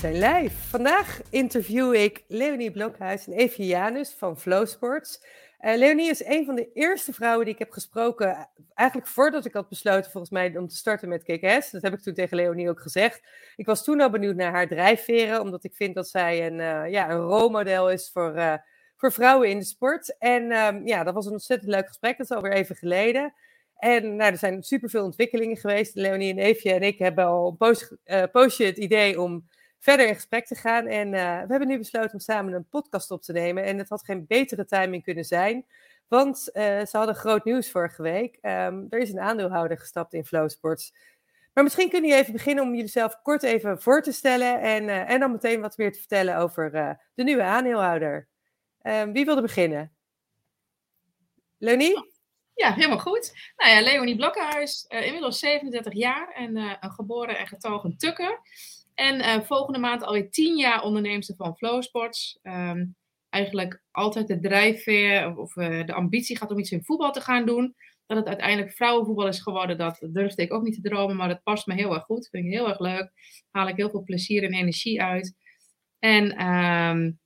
Zijn live. Vandaag interview ik Leonie Blokhuis en Evie Janus van Flow Sports. Uh, Leonie is een van de eerste vrouwen die ik heb gesproken, eigenlijk voordat ik had besloten volgens mij om te starten met KKS. Dat heb ik toen tegen Leonie ook gezegd. Ik was toen al benieuwd naar haar drijfveren, omdat ik vind dat zij een, uh, ja, een rolmodel is voor, uh, voor vrouwen in de sport. En um, ja, dat was een ontzettend leuk gesprek, dat is alweer even geleden. En nou, er zijn superveel ontwikkelingen geweest. Leonie en Eefje en ik hebben al een poos, poosje het idee om verder in gesprek te gaan. En uh, we hebben nu besloten om samen een podcast op te nemen. En het had geen betere timing kunnen zijn. Want uh, ze hadden groot nieuws vorige week. Um, er is een aandeelhouder gestapt in Flowsports. Maar misschien kunnen jullie even beginnen om jezelf kort even voor te stellen. En, uh, en dan meteen wat meer te vertellen over de nieuwe aandeelhouder. Um, wie wilde beginnen? Leonie? Ja, helemaal goed. Nou ja, Leonie Blokkenhuis, inmiddels 37 jaar en een geboren en getogen tukker. En uh, volgende maand alweer tien jaar onderneemster van Flowsports. Um, eigenlijk altijd de drijfveer of, uh, de ambitie gaat om iets in voetbal te gaan doen. Dat het uiteindelijk vrouwenvoetbal is geworden, dat durfde ik ook niet te dromen. Maar dat past me heel erg goed. Vind ik heel erg leuk. Haal ik heel veel plezier en energie uit. En um,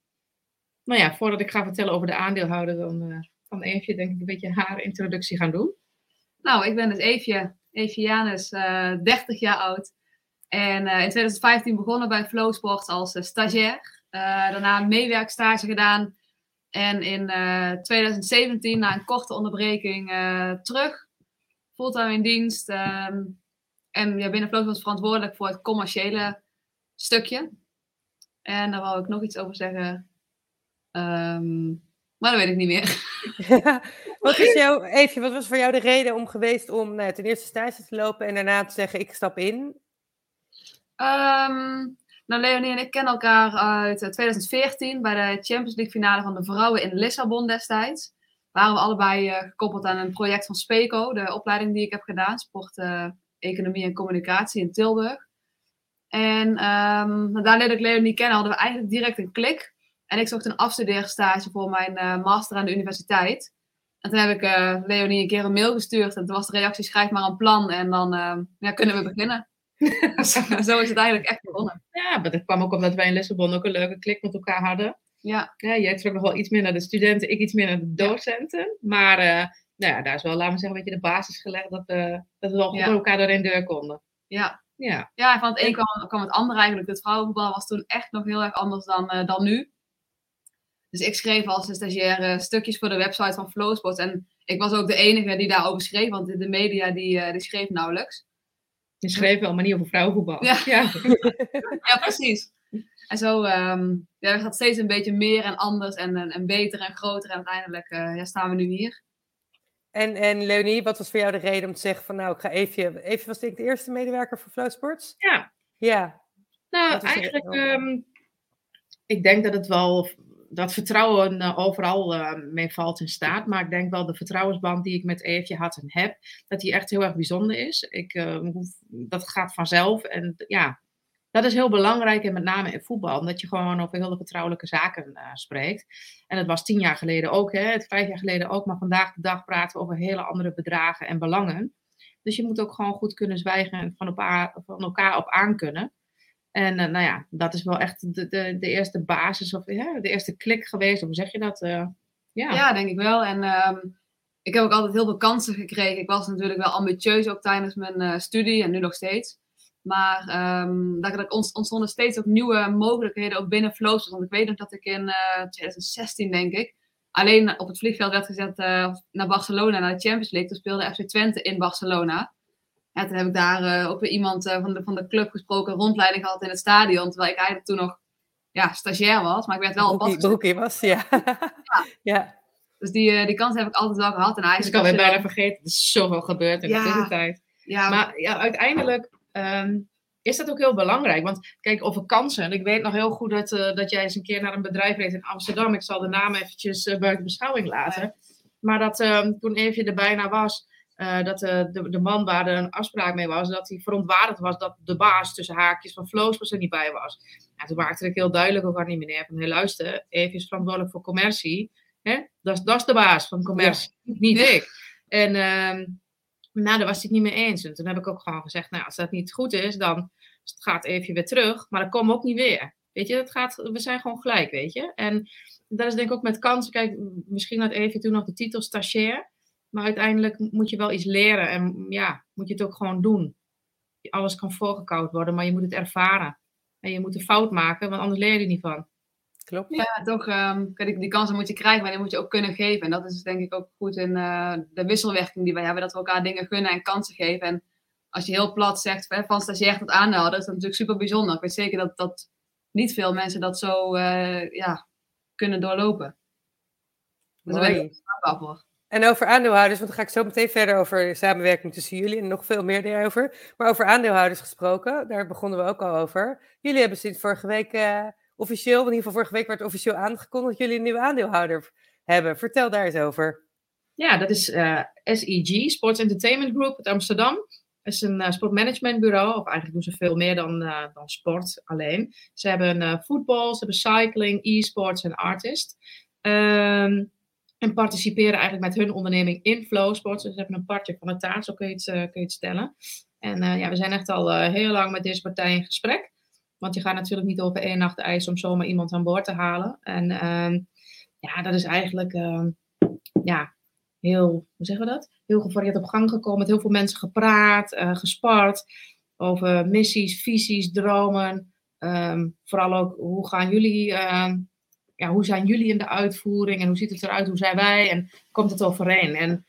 nou ja, voordat ik ga vertellen over de aandeelhouder, dan uh, kan Eefje denk ik een beetje haar introductie gaan doen. Nou, ik ben dus Eefje. Eefje Janus, 30 jaar oud. En uh, in 2015 begonnen bij Flowsports als uh, stagiair. Uh, daarna een meewerkstage gedaan. En in 2017, na een korte onderbreking, terug. Fulltime in dienst. Um, en ja, binnen Flowsports verantwoordelijk voor het commerciële stukje. En daar wou ik nog iets over zeggen. Um, maar dat weet ik niet meer. Wat, is wat was voor jou de reden om geweest om nou, ten eerste stage te lopen en daarna te zeggen ik stap in? Um, nou, Leonie en ik kennen elkaar uit 2014 bij de Champions League finale van de vrouwen in Lissabon destijds. Waren we allebei uh, gekoppeld aan een project van SPECO, de opleiding die ik heb gedaan, sport, uh, economie en communicatie in Tilburg. En um, daar leerde ik Leonie kennen, hadden we eigenlijk direct een klik. En ik zocht een afstudeerstage voor mijn master aan de universiteit. En toen heb ik Leonie een keer een mail gestuurd en toen was de reactie schrijf maar een plan en dan ja, kunnen we beginnen. zo is het eigenlijk echt begonnen. Ja, maar dat kwam ook omdat wij in Lissabon ook een leuke klik met elkaar hadden. Ja. ja jij trok nog wel iets meer naar de studenten, ik iets meer naar de docenten. Ja. Maar uh, nou ja, daar is wel, laten we zeggen, een beetje de basis gelegd dat we, dat we wel ja. elkaar door een deur konden. Ja. Ja, ja van het een kwam, kwam het ander eigenlijk. Het vrouwenvoetbal was toen echt nog heel erg anders dan, uh, dan nu. Dus ik schreef als stagiaire stukjes voor de website van Flowsports. En ik was ook de enige die daarover schreef, want de media die, uh, die schreef nauwelijks. Je schreef wel, maar niet over vrouwenvoetbal. Ja, ja. ja precies. En zo um, ja, gaat steeds een beetje meer en anders en, en, en beter en groter. En uiteindelijk uh, ja, staan we nu hier. En, en Leonie, wat was voor jou de reden om te zeggen van nou, ik ga even... Even was ik de eerste medewerker voor Flow Sports? Ja. Ja. Nou, eigenlijk, um, ik denk dat het wel dat vertrouwen uh, overal uh, mee valt in staat. Maar ik denk wel de vertrouwensband die ik met Eefje had en heb, dat die echt heel erg bijzonder is. Ik, uh, dat gaat vanzelf. En ja, dat is heel belangrijk. En met name in voetbal, omdat je gewoon over hele vertrouwelijke zaken spreekt. En dat was tien jaar geleden ook, hè, het vijf jaar geleden ook. Maar vandaag de dag praten we over hele andere bedragen en belangen. Dus je moet ook gewoon goed kunnen zwijgen en van van elkaar op aankunnen. En uh, nou ja, dat is wel echt de, de, de eerste basis of de eerste klik geweest. Hoe zeg je dat? Uh, ja. denk ik wel. En um, ik heb ook altijd heel veel kansen gekregen. Ik was natuurlijk wel ambitieus ook tijdens mijn uh, studie en nu nog steeds. Maar um, daar ontstonden steeds ook nieuwe mogelijkheden ook binnen Flows. Want ik weet nog dat ik in 2016, denk ik, alleen op het vliegveld werd gezet naar Barcelona, naar de Champions League. Toen speelde FC Twente in Barcelona. Ja, toen heb ik daar uh, ook weer iemand uh, van, de, van de club gesproken, rondleiding gehad in het stadion. Terwijl ik eigenlijk toen nog ja, stagiair was, maar ik werd wel op Broekie was, ja. ja. ja. Dus die, uh, die kans heb ik altijd wel gehad. En dus ik alweer bijna vergeten, er is zoveel gebeurd in ja. de tussentijd. Ja. Maar ja, uiteindelijk ehm, is dat ook heel belangrijk. Want kijk, over kansen. Ik weet nog heel goed dat, uh, dat jij eens een keer naar een bedrijf reed in Amsterdam. Ik zal de naam eventjes uh, buiten beschouwing laten. Maar dat uh, toen even er bijna was, uh, dat de, de, man waar er een afspraak mee was, dat hij verontwaardigd was dat de baas tussen haakjes van Flows er niet bij was. Ja, toen maakte ik heel duidelijk ook aan die meneer van, hey, luister, even is verantwoordelijk voor commercie. Hè? Dat, dat is de baas van commercie, niet ik. En uh, nou, daar was hij het niet mee eens. En toen heb ik ook gewoon gezegd, nou, als dat niet goed is, dan gaat even weer terug, maar dan komen we ook niet weer. Weet je, het gaat, we zijn gewoon gelijk, weet je. En dat is denk ik ook met kansen. Kijk, misschien had even toen nog de titel stagiair. Maar uiteindelijk moet je wel iets leren en ja, moet je het ook gewoon doen. Alles kan voorgekoud worden, maar je moet het ervaren. En je moet een fout maken, want anders leer je er niet van. Klopt. Ja, toch, um, die kansen moet je krijgen, maar die moet je ook kunnen geven. En dat is denk ik ook goed in uh, de wisselwerking die wij hebben, dat we elkaar dingen gunnen en kansen geven. En als je heel plat zegt van stagiair tot aandeelhouder, is dat natuurlijk super bijzonder. Ik weet zeker dat, dat niet veel mensen dat zo uh, ja, kunnen doorlopen. Dus daar ben ik voor. En over aandeelhouders, want dan ga ik zo meteen verder over samenwerking tussen jullie en nog veel meer daarover. Maar over aandeelhouders gesproken, daar begonnen we ook al over. Jullie hebben sinds vorige week uh, officieel, in ieder geval vorige week werd officieel aangekondigd dat jullie een nieuwe aandeelhouder hebben. Vertel daar eens over. Ja, dat is eh, SEG, Sports Entertainment Group uit Amsterdam. Het is een uh, sportmanagementbureau, of eigenlijk doen ze veel meer dan, dan sport alleen. Ze hebben voetbal, ze hebben cycling, e-sports en artist. Ehm, en participeren eigenlijk met hun onderneming in Flowsports. Dus ze hebben een partje van de taart, zo kun je het, uh, kun je het stellen. En uh, ja, we zijn echt al uh, heel lang met deze partij in gesprek. Want je gaat natuurlijk niet over één nacht ijs om zomaar iemand aan boord te halen. En ehm, ja, dat is eigenlijk ehm, ja, heel, hoe zeggen we dat? Heel gevarieerd op gang gekomen. Met heel veel mensen gepraat, gespart. Over missies, visies, dromen. Um, vooral ook, hoe gaan jullie ja, hoe zijn jullie in de uitvoering en hoe ziet het eruit, hoe zijn wij en komt het overeen? En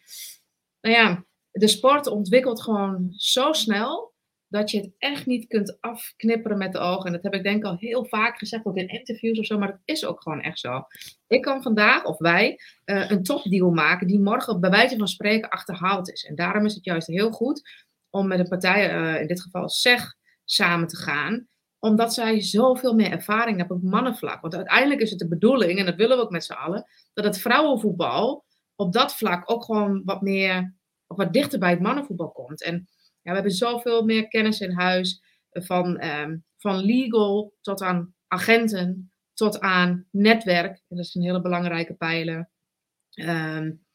nou ja, de sport ontwikkelt gewoon zo snel dat je het echt niet kunt afknipperen met de ogen. En dat heb ik denk ik al heel vaak gezegd, ook in interviews of zo, maar dat is ook gewoon echt zo. Ik kan vandaag, of wij, uh, een topdeal maken die morgen bij wijze van spreken achterhaald is. En daarom is het juist heel goed om met een partij, uh, in dit geval SEG, samen te gaan omdat zij zoveel meer ervaring hebben op mannenvlak. Want uiteindelijk is het de bedoeling, en dat willen we ook met z'n allen, dat het vrouwenvoetbal op dat vlak ook gewoon wat meer, wat dichter bij het mannenvoetbal komt. En ja, we hebben zoveel meer kennis in huis, eh, van, um, van legal tot aan agenten, tot aan netwerk. En dat is een hele belangrijke pijler. Um,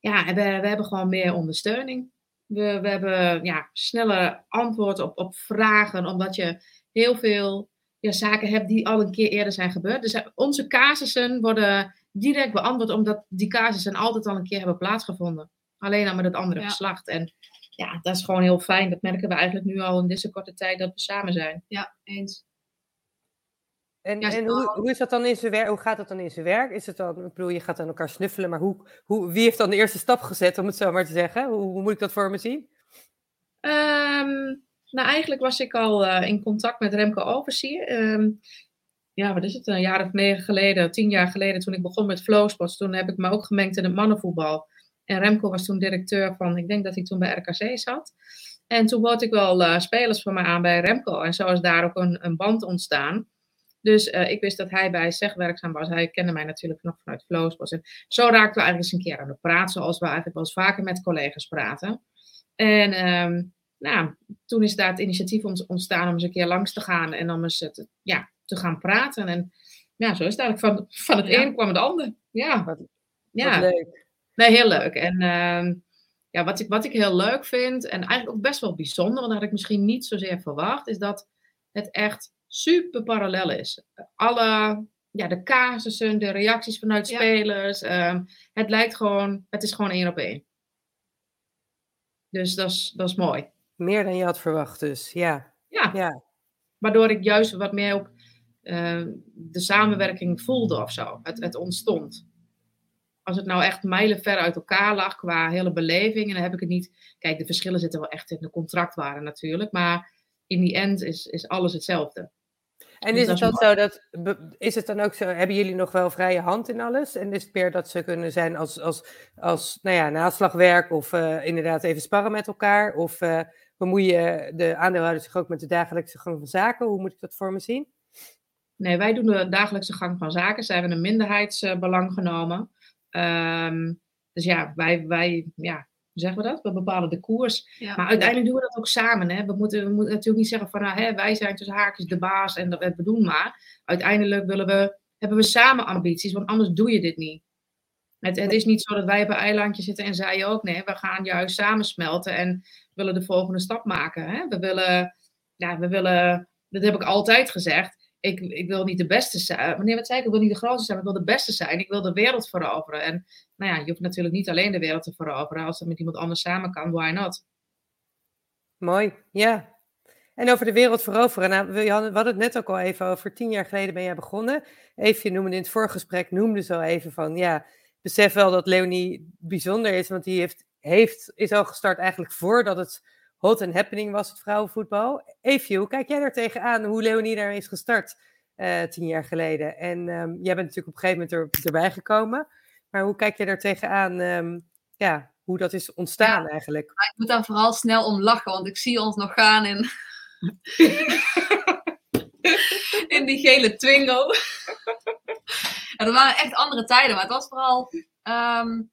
ja, we, we hebben gewoon meer ondersteuning. We, we hebben ja, snelle antwoord op, op vragen, omdat je heel veel ja, zaken hebt die al een keer eerder zijn gebeurd. Dus eh, onze casussen worden direct beantwoord, omdat die casussen altijd al een keer hebben plaatsgevonden. Alleen dan met het andere geslacht. En ja, dat is gewoon heel fijn. Dat merken we eigenlijk nu al in deze korte tijd dat we samen zijn. Ja, eens. En, en hoe, hoe, is dat dan in zijn werk? Hoe gaat dat dan in zijn werk? Is het dan, ik bedoel, je gaat aan elkaar snuffelen, maar hoe, hoe, wie heeft dan de eerste stap gezet, om het zo maar te zeggen? Hoe, hoe moet ik dat voor me zien? Um, nou, eigenlijk was ik al uh, in contact met Remco Oversier. Um, ja, wat is het? Een jaar of negen geleden, tien jaar geleden, toen ik begon met Flowsports. Toen heb ik me ook gemengd in het mannenvoetbal. En Remco was toen directeur van, ik denk dat hij toen bij RKC zat. En toen bood ik wel uh, spelers voor me aan bij Remco. En zo is daar ook een, een band ontstaan. Dus uh, ik wist dat hij bij SEG werkzaam was. Hij kende mij natuurlijk nog vanuit Flowsports. En zo raakten we eigenlijk eens een keer aan de praat, zoals we eigenlijk wel eens vaker met collega's praten. En um, nou, toen is daar het initiatief ontstaan om eens een keer langs te gaan en om eens te, ja, te gaan praten. En ja, zo is het eigenlijk. Van, van het ja. een kwam het ander. Ja, wat, ja. leuk. Nee, heel leuk. En uh, ja, wat, ik, wat ik heel leuk vind, en eigenlijk ook best wel bijzonder, want dat had ik misschien niet zozeer verwacht, is dat het echt super parallel is. Alle, ja, de casussen, de reacties vanuit spelers, uh, het lijkt gewoon, het is gewoon één op één. Dus dat is, dat is mooi. Meer dan je had verwacht dus, ja. Ja, ja. waardoor ik juist wat meer ook uh, de samenwerking voelde of zo. Het, het ontstond. Als het nou echt mijlenver uit elkaar lag qua hele beleving, en dan heb ik het niet... Kijk, de verschillen zitten wel echt in de contractwaarde natuurlijk, maar in die end is, is alles hetzelfde. En dus is het dan zo dat, is het dan ook zo, hebben jullie nog wel vrije hand in alles? En is het meer dat ze kunnen zijn als, als, als nou ja, naslagwerk of uh, inderdaad even sparren met elkaar? Of uh, bemoeien de aandeelhouders zich ook met de dagelijkse gang van zaken? Hoe moet ik dat voor me zien? Nee, wij doen de dagelijkse gang van zaken. Zij hebben een minderheidsbelang genomen. Ehm, dus ja, wij, wij ja, zeggen we dat? We bepalen de koers. Maar uiteindelijk doen we dat ook samen. Hè? We, moeten, we moeten natuurlijk niet zeggen van nou, hè, wij zijn tussen haakjes de baas en dat we doen maar. Uiteindelijk willen we, hebben we samen ambities, want anders doe je dit niet. Het, het is niet zo dat wij op een eilandje zitten en zij ook. Nee, we gaan juist samensmelten en willen de volgende stap maken. Hè? We willen, ja, we willen, dat heb ik altijd gezegd ik, ik wil niet de beste zijn. Wanneer wat zei ik? Ik wil niet de grootste zijn, maar ik wil de beste zijn. Ik wil de wereld veroveren. En nou ja, je hoeft natuurlijk niet alleen de wereld te veroveren. Als dat met iemand anders samen kan, why not? Mooi, ja. En over de wereld veroveren. Nou, we hadden het net ook al even over. Tien jaar geleden ben jij begonnen. Even, je noemde in het voorgesprek, noemde zo even van, ja, besef wel dat Leonie bijzonder is, want die heeft, heeft, is al gestart eigenlijk voordat het hot and happening was, het vrouwenvoetbal. Eefje, hoe kijk jij daar tegenaan? Hoe Leonie daar is gestart uh, tien jaar geleden? En um, jij bent natuurlijk op een gegeven moment er, erbij gekomen. Maar hoe kijk jij daar tegenaan? Um, ja, hoe dat is ontstaan ja, eigenlijk? Ik moet daar vooral snel om lachen, want ik zie ons nog gaan in, in die gele Twingo. Dat waren echt andere tijden, maar het was vooral... Um,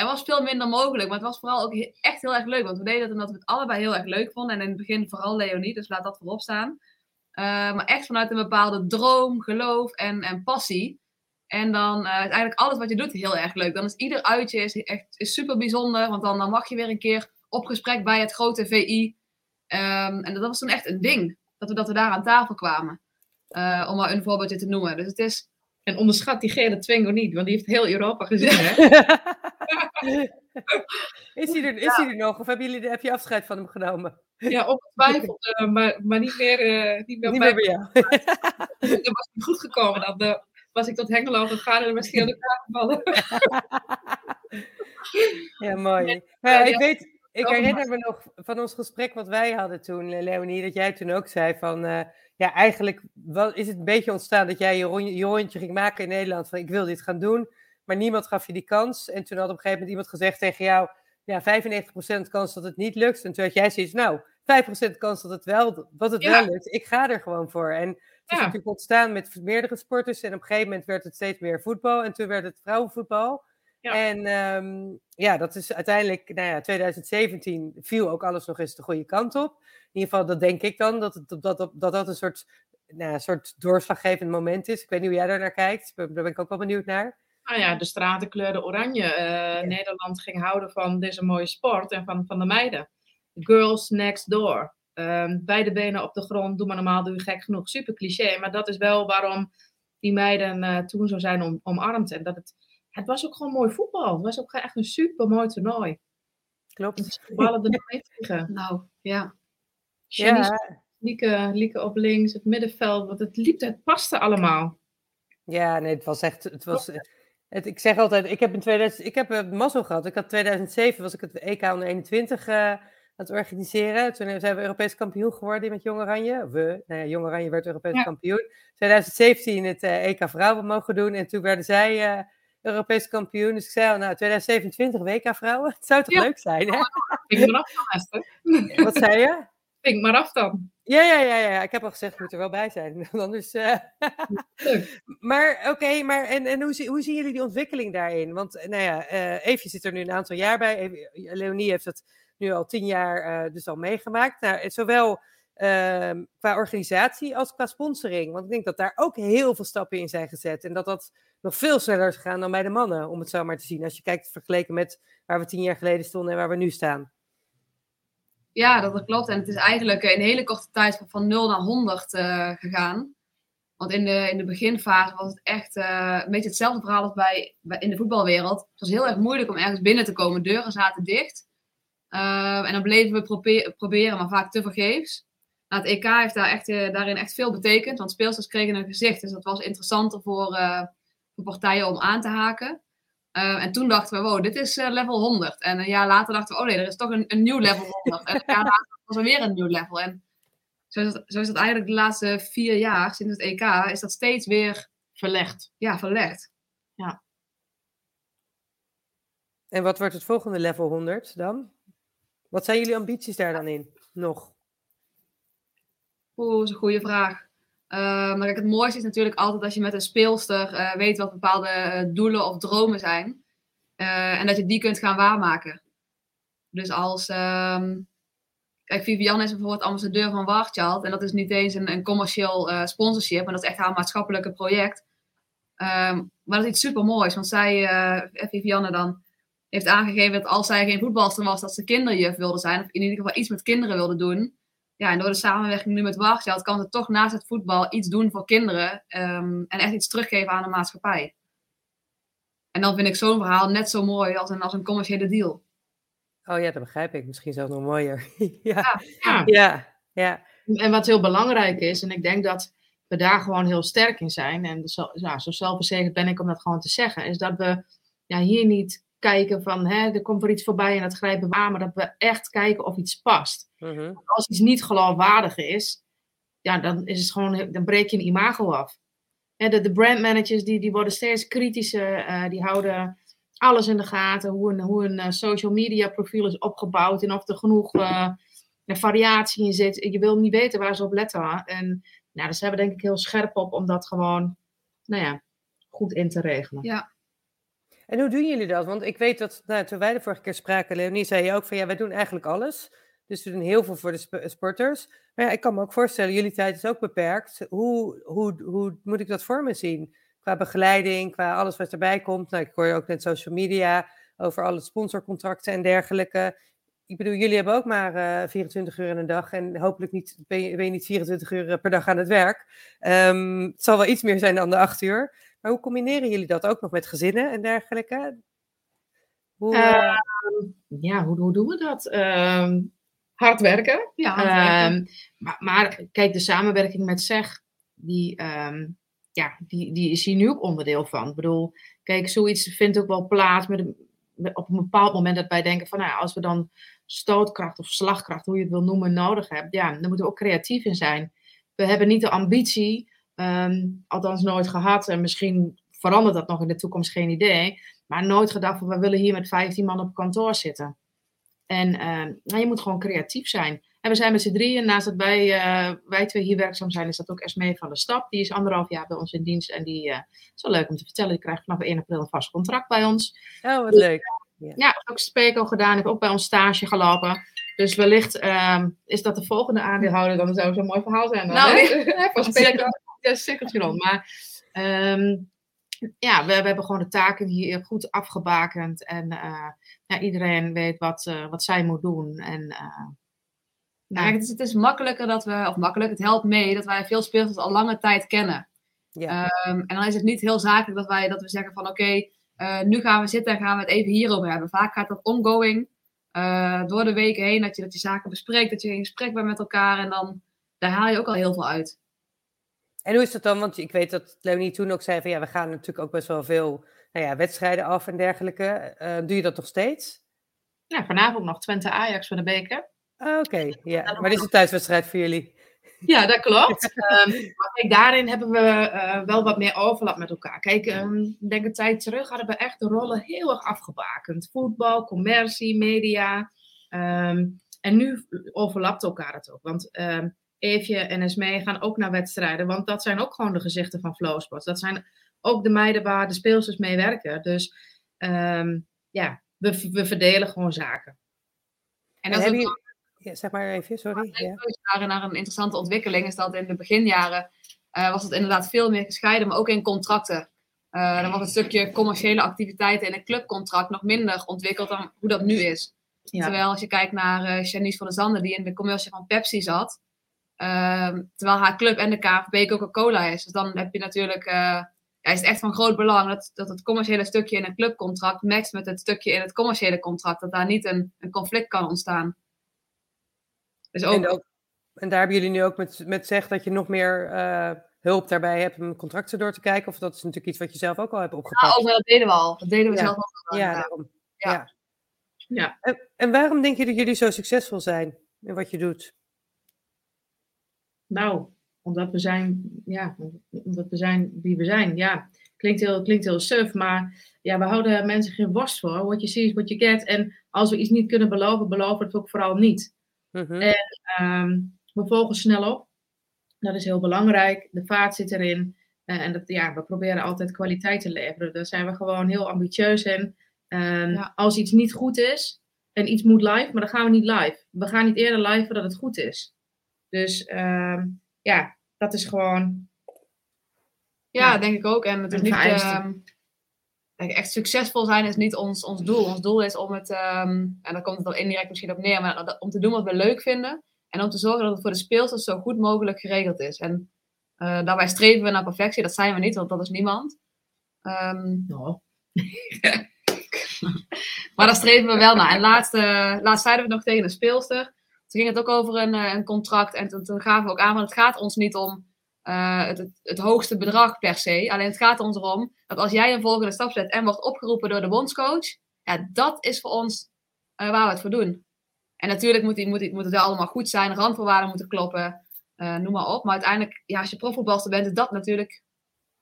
er was veel minder mogelijk, maar het was vooral ook echt heel erg leuk. Want we deden het omdat we het allebei heel erg leuk vonden. En in het begin vooral Leonie, dus laat dat voorop staan. Uh, maar echt vanuit een bepaalde droom, geloof en, en passie. En dan uh, is eigenlijk alles wat je doet heel erg leuk. Dan is ieder uitje is echt is super bijzonder. Want dan, dan mag je weer een keer op gesprek bij het grote VI. Ehm, en dat was toen echt een ding. Dat we, dat we daar aan tafel kwamen. Uh, om maar een voorbeeldje te noemen. Dus het is en onderschat die gele Twingo niet, want die heeft heel Europa gezien. Hè? is hij er, is hij er nog? Of hebben jullie, heb je afscheid van hem genomen? Ja, ongetwijfeld, uh, maar, maar niet meer, uh, niet meer, niet bij, meer bij jou. dat was niet goed gekomen. Dan uh, was ik tot Hengelo gegaan en dan was hij aan elkaar gevallen. ja, mooi. Ja, ik weet, ik herinner me nog van ons gesprek wat wij hadden toen, Leonie, dat jij toen ook zei van ja, eigenlijk is het een beetje ontstaan dat jij je, rondje, ging maken in Nederland. Van ik wil dit gaan doen, maar niemand gaf je die kans. En toen had op een gegeven moment iemand gezegd tegen jou: ja, 95% kans dat het niet lukt. En toen had jij zoiets, nou, 5% kans dat het wel, dat het wel lukt. Ik ga er gewoon voor. En het is natuurlijk ontstaan met meerdere sporters. En op een gegeven moment werd het steeds meer voetbal. En toen werd het vrouwenvoetbal. Ja. En um, ja, dat is uiteindelijk, nou ja, 2017 viel ook alles nog eens de goede kant op. In ieder geval, dat denk ik dan, dat het, dat, dat, dat, dat een soort, nou, een soort doorslaggevend moment is. Ik weet niet hoe jij daar naar kijkt, daar ben ik ook wel benieuwd naar. Nou ja, de straten kleurden oranje. Uh, Nederland ging houden van deze mooie sport en van, van de meiden. Girls next door. Uh, beide benen op de grond, doe maar normaal, doe je gek genoeg. Super cliché, maar dat is wel waarom die meiden uh, toen zo zijn om, omarmd. En dat het, het was ook gewoon mooi voetbal. Het was ook echt een super mooi toernooi. Klopt. ballen er nog mee tegen. Nou, ja. Ja. Lieke, Lieke op links, het middenveld. Want het liep, het paste allemaal. Ja, nee, het was echt. Het was, het, ik zeg altijd, ik heb in 2000, ik heb het mazzel gehad. Ik had 2007 was ik het EK onder 21 uh, aan het organiseren. Toen zijn we Europees kampioen geworden met Jong Oranje. We, nou ja, Jong Oranje werd Europees ja. kampioen. 2017 het uh, EK vrouwen mogen doen en toen werden zij uh, Europees kampioen. Dus ik zei nou, 2027 WK vrouwen. Het zou toch ja. leuk zijn? Hè? Ik ben afgelost. Wat zei je? Pink maar af dan. Ja, ja, ja, ja. Ik heb al gezegd, ik moet er wel bij zijn. Anders, uh... maar oké, okay, maar en, en hoe, hoe zien jullie die ontwikkeling daarin? Want nou ja, uh, Eefje zit er nu een aantal jaar bij. Leonie heeft het nu al tien jaar uh, dus al meegemaakt. Nou, zowel ehm, qua organisatie als qua sponsoring. Want ik denk dat daar ook heel veel stappen in zijn gezet. En dat dat nog veel sneller is gegaan dan bij de mannen, om het zo maar te zien. Als je kijkt vergeleken met waar we tien jaar geleden stonden en waar we nu staan. Ja, dat klopt. En het is eigenlijk in een hele korte tijd van 0 naar 100 uh, gegaan. Want in de, in de beginfase was het echt uh, een beetje hetzelfde verhaal als bij, bij, in de voetbalwereld. Het was heel erg moeilijk om ergens binnen te komen. Deuren zaten dicht. Uh, en dan bleven we probe proberen, maar vaak te vergeefs. Nou, het EK heeft daar echt, daarin echt veel betekend. Want speelsters kregen een gezicht. Dus dat was interessanter voor, voor partijen om aan te haken. Uh, en toen dachten we, wow, dit is uh, level 100. En een jaar later dachten we, oh nee, er is toch een, een nieuw level 100. en een jaar later was er weer een nieuw level. En zo is, dat, zo is dat eigenlijk de laatste vier jaar, sinds het EK, is dat steeds weer... Verlegd. Ja, verlegd. Ja. En wat wordt het volgende level 100 dan? Wat zijn jullie ambities daar dan in? Nog? Oeh, dat is een goede vraag. Uh, maar kijk, het mooiste is natuurlijk altijd als je met een speelster uh, weet wat bepaalde uh, doelen of dromen zijn. en dat je die kunt gaan waarmaken. Dus als. Um, kijk, Vivian is bijvoorbeeld ambassadeur van Warchild. En dat is niet eens een, een commercieel sponsorship, maar dat is echt haar maatschappelijke project. Um, maar dat is iets super moois, want zij, Vivianne dan, heeft aangegeven dat als zij geen voetbalster was, dat ze kinderjuf wilde zijn. Of in ieder geval iets met kinderen wilde doen. Ja, en door de samenwerking nu met Wargeld kan ze toch naast het voetbal iets doen voor kinderen. Um, en echt iets teruggeven aan de maatschappij. En dan vind ik zo'n verhaal net zo mooi als een, als een commerciële deal. Oh ja, dat begrijp ik. Misschien zelfs nog mooier. ja. Ja, ja. ja, En wat heel belangrijk is, en ik denk dat we daar gewoon heel sterk in zijn. En zo, ja, zo zelfverzekerd ben ik om dat gewoon te zeggen. Is dat we ja, hier niet kijken van hè, er komt er iets voorbij en dat grijpen we aan, maar dat we echt kijken of iets past. Mhm. Als iets niet geloofwaardig is, ja, dan, is het gewoon, dan breek je een imago af. Hè, de, de brandmanagers die, die worden steeds kritischer, uh, die houden alles in de gaten, hoe een, hoe een uh, social media profiel is opgebouwd en of er genoeg uh, variatie in zit. Je wil niet weten waar ze op letten. En nou, daar zijn we denk ik heel scherp op om dat gewoon nou ja, goed in te regelen. Ja, en hoe doen jullie dat? Want ik weet dat, nou, toen wij de vorige keer spraken, Leonie zei je ook van ja, wij doen eigenlijk alles. Dus we doen heel veel voor de sporters. Maar ja, ik kan me ook voorstellen, jullie tijd is ook beperkt. Hoe, hoe, hoe moet ik dat voor me zien? Qua begeleiding, qua alles wat erbij komt. Nou, ik hoor je ook net social media, over alle sponsorcontracten en dergelijke. Ik bedoel, jullie hebben ook maar uh, 24 uur in een dag. En hopelijk niet, ben, je, niet 24 uur per dag aan het werk. Um, het zal wel iets meer zijn dan de 8 uur. Maar hoe combineren jullie dat ook nog met gezinnen en dergelijke? Hoe, uh, ja, hoe, hoe, doen we dat? Uh, hard werken. Ja, hard werken. Um, maar, maar, kijk, de samenwerking met SEG, die, um, ja, die, die is hier nu ook onderdeel van. Ik bedoel, kijk, zoiets vindt ook wel plaats met op een bepaald moment dat wij denken van, nou als we dan stootkracht of slagkracht, hoe je het wil noemen, nodig hebben, ja, dan moeten we ook creatief in zijn. We hebben niet de ambitie Um, althans nooit gehad. En misschien verandert dat nog in de toekomst, geen idee. Maar nooit gedacht van we willen hier met 15 man op kantoor zitten. En uh, nou, je moet gewoon creatief zijn. En we zijn met z'n drieën. Naast dat wij, uh, wij twee hier werkzaam zijn, is dat ook Esmee van de Stap. Die is anderhalf jaar bij ons in dienst. En die uh, is wel leuk om te vertellen. Die krijgt vanaf 1 april een vast contract bij ons. Oh, wat dus, leuk. Ja, ja ook Speco gedaan. Heeft ook bij ons stage gelopen. Dus wellicht um, is dat de volgende aandeelhouder. Dan zou zo'n mooi verhaal zijn. Dan, nou, hè? van Speco ja, zeker rond. Maar um, ja, we, we, hebben gewoon de taken hier goed afgebakend. En uh, ja, iedereen weet wat, uh, wat zij moet doen. En, uh, nou, het, is, het is makkelijker dat we, of makkelijk, het helpt mee dat wij veel speelsters al lange tijd kennen. Ja. Um, en dan is het niet heel zakelijk dat, wij, dat we zeggen van oké, okay, nu gaan we zitten en gaan we het even hierover hebben. Vaak gaat dat ongoing door de weken heen, dat je, dat je zaken bespreekt, dat je in gesprek bent met elkaar en dan daar haal je ook al heel veel uit. En hoe is dat dan? Want ik weet dat Leonie toen ook zei van ja, we gaan natuurlijk ook best wel veel nou ja, wedstrijden af en dergelijke. Uh, doe je dat nog steeds? Ja, vanavond nog Twente Ajax voor de beker. Ah, Oké, okay, ja. Maar dit is een thuiswedstrijd voor jullie. Ja, dat klopt. um, maar kijk, daarin hebben we uh, wel wat meer overlap met elkaar. Kijk, um, denk een tijd terug hadden we echt de rollen heel erg afgebakend. Voetbal, commercie, media. Um, en nu overlapt elkaar het ook. Want Eefje en Esmee gaan ook naar wedstrijden. Want dat zijn ook gewoon de gezichten van Flowsports. Dat zijn ook de meiden waar de speelsters mee werken. Dus um, ja, we, we verdelen gewoon zaken. En dat en is je... ja, zeg maar even, sorry. Ja. Naar, een interessante ontwikkeling is dat in de beginjaren uh, was het inderdaad veel meer gescheiden, maar ook in contracten. Uh, dan was een stukje commerciële activiteiten in een clubcontract nog minder ontwikkeld dan hoe dat nu is. Ja. Terwijl als je kijkt naar uh, Janice van der Zanden, die in de commercie van Pepsi zat, terwijl haar club en de KVB Coca-Cola is. Dus dan heb je natuurlijk, uh, ja, is het echt van groot belang dat, dat het commerciële stukje in een clubcontract matcht met het stukje in het commerciële contract. Dat daar niet een, een conflict kan ontstaan. Dus ook... En, ook, en daar hebben jullie nu ook met, met zeg dat je nog meer uh, hulp daarbij hebt om contracten door te kijken? Of dat is natuurlijk iets wat je zelf ook al hebt opgepakt? Ja, ook dat deden we al. Dat deden we ja. zelf al. Ja, daarom. Ja. ja. ja. En, en waarom denk je dat jullie zo succesvol zijn in wat je doet? Nou, omdat we zijn, ja, omdat we zijn wie we zijn. Ja, klinkt heel, klinkt heel suf, maar ja, we houden mensen geen worst voor. What you see is what you get. En als we iets niet kunnen beloven, beloven we het ook vooral niet. Mhm. En ehm, we volgen snel op. Dat is heel belangrijk. De vaart zit erin. Eh, en dat, ja, we proberen altijd kwaliteit te leveren. Daar zijn we gewoon heel ambitieus in. Ehm, Ja. Als iets niet goed is en iets moet live, maar dan gaan we niet live. We gaan niet eerder live voordat het goed is. Dus ehm, ja, dat is gewoon. Ja, Ja. denk ik ook. En het is Een niet. ehm, kijk, echt succesvol zijn is niet ons, ons doel. Ons doel is om het, ehm, en daar komt het dan indirect misschien op neer, maar dat- om te doen wat we leuk vinden. En om te zorgen dat het voor de speelsters zo goed mogelijk geregeld is. En eh, daarbij streven we naar perfectie. Dat zijn we niet, want dat is niemand. Ehm, Nou, maar daar streven we wel naar. En laatst, eh, laatst zeiden we het nog tegen een speelster. Toen ging het ook over een, eh, een contract. En toen, toen gaven we ook aan, van het gaat ons niet om eh, het, het, het hoogste bedrag per se. Alleen het gaat ons erom dat als jij een volgende stap zet en wordt opgeroepen door de bondscoach. Ja, dat is voor ons eh, waar we het voor doen. En natuurlijk moet, die, moet, die, moet het wel allemaal goed zijn. Randvoorwaarden moeten kloppen. eh, noem maar op. Maar uiteindelijk, ja, als je profvoetbalster bent, is dat natuurlijk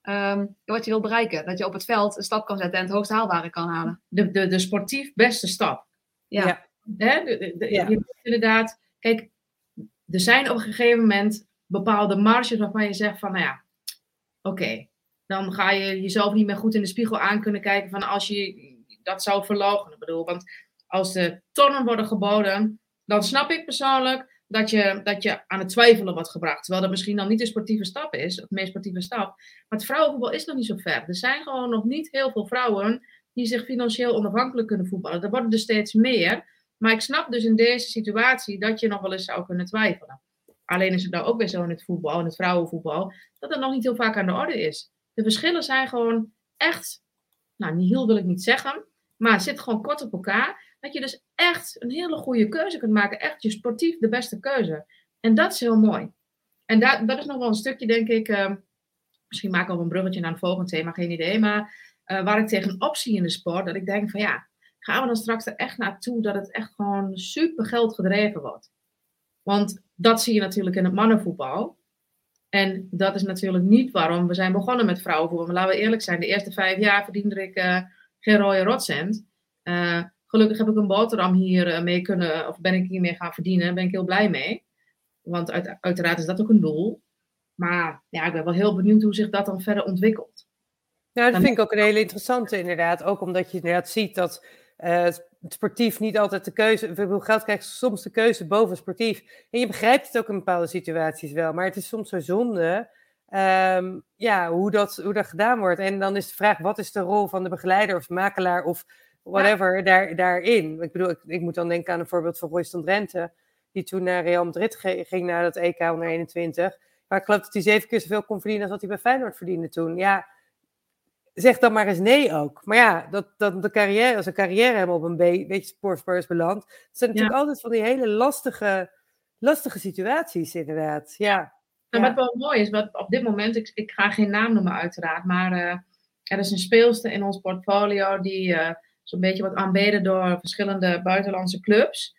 ehm, wat je wil bereiken. Dat je op het veld een stap kan zetten en het hoogst haalbare kan halen. de, de, de sportief beste stap. Ja. Ja. Hè? De, de- de- Ja. Je moet inderdaad, kijk, er zijn op een gegeven moment bepaalde marges waarvan je zegt van, nou ja, oké, dan ga je jezelf niet meer goed in de spiegel aan kunnen kijken van als je dat zou verloochenen. Ik bedoel, want als de tonnen worden geboden, dan snap ik persoonlijk dat je, dat je aan het twijfelen wordt gebracht. Terwijl dat misschien dan niet de sportieve stap is, de meest sportieve stap. Maar het vrouwenvoetbal is nog niet zo ver. Er zijn gewoon nog niet heel veel vrouwen die zich financieel onafhankelijk kunnen voetballen. Er worden er steeds meer. Maar ik snap dus in deze situatie dat je nog wel eens zou kunnen twijfelen. Alleen is het nou ook weer zo in het voetbal, in het vrouwenvoetbal, dat het nog niet heel vaak aan de orde is. De verschillen zijn gewoon echt, nou, niet heel wil ik niet zeggen, maar het zit gewoon kort op elkaar. Dat je dus echt een hele goede keuze kunt maken. Echt je sportief de beste keuze. En dat is heel mooi. En da dat is nog wel een stukje, denk ik. eh, misschien maak ik een bruggetje naar een volgend thema, geen idee. Maar eh, waar ik tegenop zie in de sport, dat ik denk van ja, gaan we dan straks er echt naartoe dat het echt gewoon super geld gedreven wordt. Want dat zie je natuurlijk in het mannenvoetbal. En dat is natuurlijk niet waarom we zijn begonnen met vrouwenvoetbal. Maar laten we eerlijk zijn, de eerste vijf jaar verdiende ik eh, geen rode rotcent. Eh, gelukkig heb ik een boterham hier eh, mee kunnen, of ben ik hiermee gaan verdienen. Daar ben ik heel blij mee. Want uit, uiteraard is dat ook een doel. Maar ja, ik ben wel heel benieuwd hoe zich dat dan verder ontwikkelt. Nou, dat vind ik ook een hele interessante inderdaad. Ook omdat je inderdaad ziet dat het sportief niet altijd de keuze... Ik bedoel, geld krijgt soms de keuze boven sportief. En je begrijpt het ook in bepaalde situaties wel. Maar het is soms zo zonde ehm, ja, hoe, dat, hoe dat gedaan wordt. En dan is de vraag, wat is de rol van de begeleider of makelaar of whatever daar, daarin? Ik bedoel, ik, ik moet dan denken aan een voorbeeld van Royston Drenthe... die toen naar Real Madrid ging, naar dat EK onder 21... Maar ik geloof dat hij zeven keer zoveel kon verdienen als wat hij bij Feyenoord verdiende toen. Ja, zeg dan maar eens nee ook. Maar ja, dat, dat de carrière, als een carrière helemaal op een be- beetje spoorspur is beland. Het zijn natuurlijk altijd van die hele lastige, lastige situaties inderdaad. Ja. En Ja. wat wel mooi is, wat op dit moment, ik, ik ga geen naam noemen uiteraard, maar eh, er is een speelster in ons portfolio die eh, zo'n beetje wordt aanbeden door verschillende buitenlandse clubs.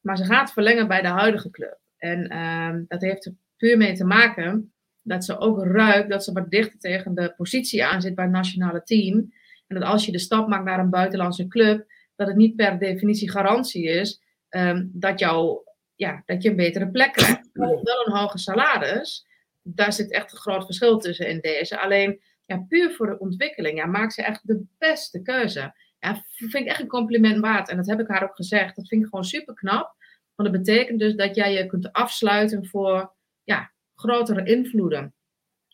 Maar ze gaat verlengen bij de huidige club. En ehm, dat heeft er puur mee te maken dat ze ook ruikt dat ze wat dichter tegen de positie aan zit bij het nationale team. En dat als je de stap maakt naar een buitenlandse club, dat het niet per definitie garantie is ehm, dat, jou, ja, dat je een betere plek krijgt. Wel wel een hoger salaris. Daar zit echt een groot verschil tussen in deze. Alleen ja, puur voor de ontwikkeling ja, maakt ze echt de beste keuze. Ja, vind ik echt een compliment waard. En dat heb ik haar ook gezegd. Dat vind ik gewoon super knap. Want dat betekent dus dat jij je kunt afsluiten voor ja, grotere invloeden.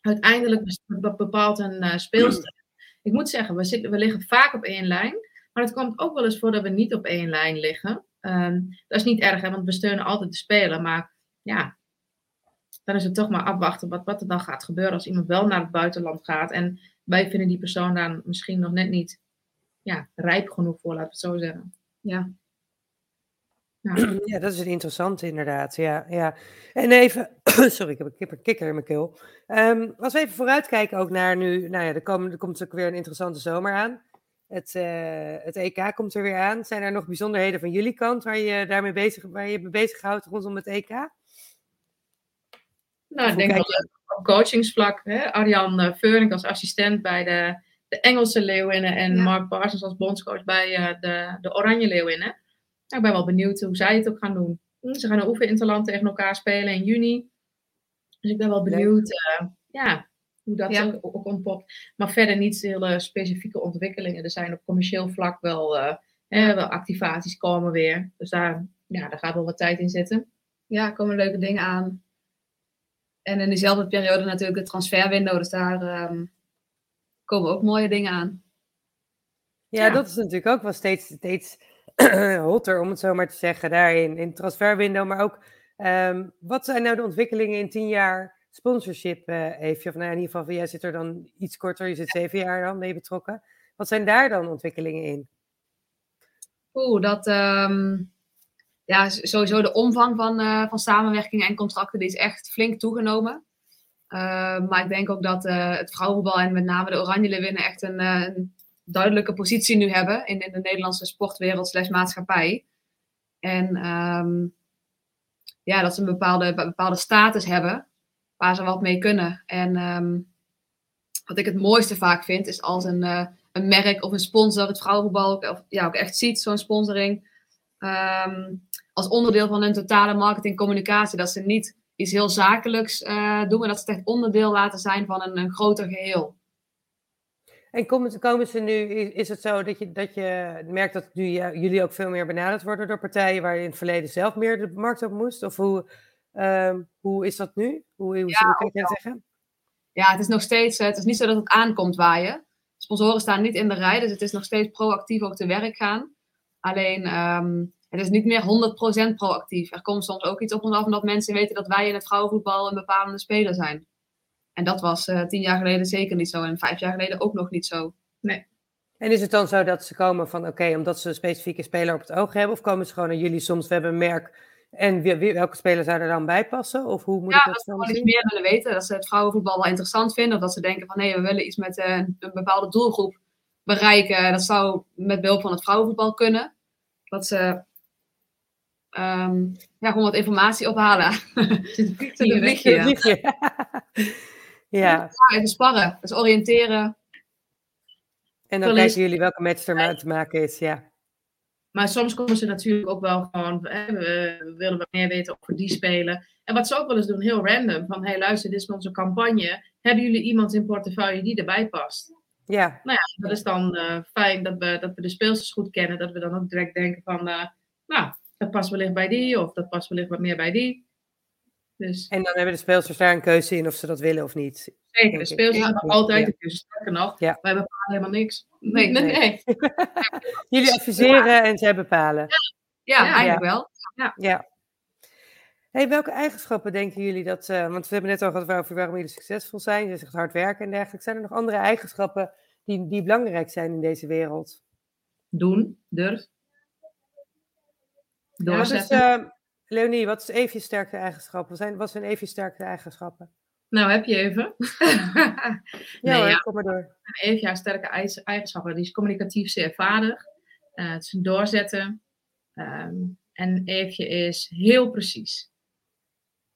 Uiteindelijk be- bepaalt een speelster. Ik moet zeggen, we, zitten, we liggen vaak op één lijn. Maar het komt ook wel eens voor dat we niet op één lijn liggen. Ehm, dat is niet erg, hè, want we steunen altijd de speler. Maar ja, dan is het toch maar afwachten wat, wat er dan gaat gebeuren als iemand wel naar het buitenland gaat. En wij vinden die persoon dan misschien nog net niet ja, rijp genoeg voor, laten we het zo zeggen. Ja. Ja. ja, dat is een interessante inderdaad. Ja, ja. En even, sorry, ik heb een kipper, kikker in mijn keel. Ehm, als we even vooruitkijken ook naar nu, nou ja, er, komen, er komt ook weer een interessante zomer aan. Het, eh, het EK komt er weer aan. Zijn er nog bijzonderheden van jullie kant waar je daarmee bezig, waar je mee bezighoudt rondom het EK? Nou, ik denk wel op coachingsvlak. Hè? Arjan uh, Veurink als assistent bij de, de Engelse Leeuwinnen en Mark Parsons als bondscoach bij uh, de, de Oranje Leeuwinnen. Nou, ik ben wel benieuwd hoe zij het ook gaan doen. Hm, ze gaan een oefeninterland tegen elkaar spelen in juni. Dus ik ben wel benieuwd uh, ja, hoe dat ja. ook ontpopt. Maar verder niet hele specifieke ontwikkelingen. Er zijn op commercieel vlak wel, uh, hè, wel activaties komen weer. Dus daar, ja, daar gaat wel wat tijd in zitten. Ja, er komen leuke dingen aan. En in diezelfde periode natuurlijk de transferwindow. Dus daar um, komen ook mooie dingen aan. Ja, ja, dat is natuurlijk ook wel steeds, steeds hotter, om het zo maar te zeggen, daarin. In het transferwindow, maar ook... Um, wat zijn nou de ontwikkelingen in tien jaar sponsorship, uh, Eefje? Of nou, in ieder geval, jij zit er dan iets korter, je zit zeven jaar dan mee betrokken. Wat zijn daar dan ontwikkelingen in? Oeh, dat... Um, ja, sowieso de omvang van, uh, van samenwerkingen en contracten die is echt flink toegenomen. Uh, maar ik denk ook dat uh, het vrouwenvoetbal en met name de Oranje winnen echt een, een, duidelijke positie nu hebben in, in de Nederlandse sportwereld slash maatschappij. En um, ja, dat ze een bepaalde, bepaalde status hebben waar ze wat mee kunnen. En um, wat ik het mooiste vaak vind, is als een, een merk of een sponsor het vrouwenvoetbal of, ja, ook echt ziet, zo'n sponsoring. Um, als onderdeel van hun totale marketingcommunicatie. Dat ze niet iets heel zakelijks uh, doen, maar dat ze het echt onderdeel laten zijn van een groter geheel. En komen, komen ze nu, is het zo dat je, dat je merkt dat nu jullie ook veel meer benaderd worden door partijen waar je in het verleden zelf meer de markt op moest? Of hoe, um, hoe is dat nu? Hoe, hoe, ja, hoe kan je dat zeggen? Ja, het is nog steeds, het is niet zo dat het aankomt waaien. Sponsoren staan niet in de rij, dus het is nog steeds proactief ook te werk gaan. Alleen um, het is niet meer 100% proactief. Er komt soms ook iets op ons af omdat mensen weten dat wij in het vrouwenvoetbal een bepalende speler zijn. En dat was uh, tien jaar geleden zeker niet zo en vijf jaar geleden ook nog niet zo. Nee. En is het dan zo dat ze komen van oké, omdat ze een specifieke speler op het oog hebben? Of komen ze gewoon naar jullie soms, we hebben een merk en welke speler zou er dan bij passen? Of hoe moet ja, ik dat, dat ze gewoon iets meer willen weten. Dat ze het vrouwenvoetbal wel interessant vinden. Of dat ze denken van nee, we willen iets met uh, een bepaalde doelgroep bereiken. Dat zou met behulp van het vrouwenvoetbal kunnen. Dat ze um, ja, gewoon wat informatie ophalen. Zit een vliegje. Ja. ja. Even sparren, dus oriënteren. En dan kijken jullie welke match er maar te maken is, ja. Maar soms komen ze natuurlijk ook wel gewoon, hè, we willen wat meer weten over die spelen. En wat ze ook wel eens doen, heel random, van hey luister, dit is onze campagne. Hebben jullie iemand in portefeuille die erbij past? Ja. Nou ja, dat is dan uh, fijn dat we, dat we de speelsters goed kennen. Dat we dan ook direct denken van, uh, nou, dat past wellicht bij die, of dat past wellicht wat meer bij die. Dus. En dan hebben de speelsters daar een keuze in of ze dat willen of niet. Zeker, de speelsters hebben altijd een keuze. Sterker nog, ja. wij bepalen helemaal niks. Nee, nee, nee. Jullie adviseren en zij bepalen. Ja, ja eigenlijk wel. Ja. ja. Hey, welke eigenschappen denken jullie dat, uh, want we hebben net al gehad over waarom jullie succesvol zijn, je zegt hard werken en dergelijke. Zijn er nog andere eigenschappen die, die belangrijk zijn in deze wereld? Doen, durf, doorzetten. Ja, dus, uh, Leonie, wat is even je sterkste eigenschappen? Zijn, wat zijn even je sterkste eigenschappen? Nou, heb je even. nee, ja, kom maar door. Even jouw sterke eigenschappen. Die is communicatief zeer vaardig. Uh, het is een doorzetten. Um, en Eefje is heel precies.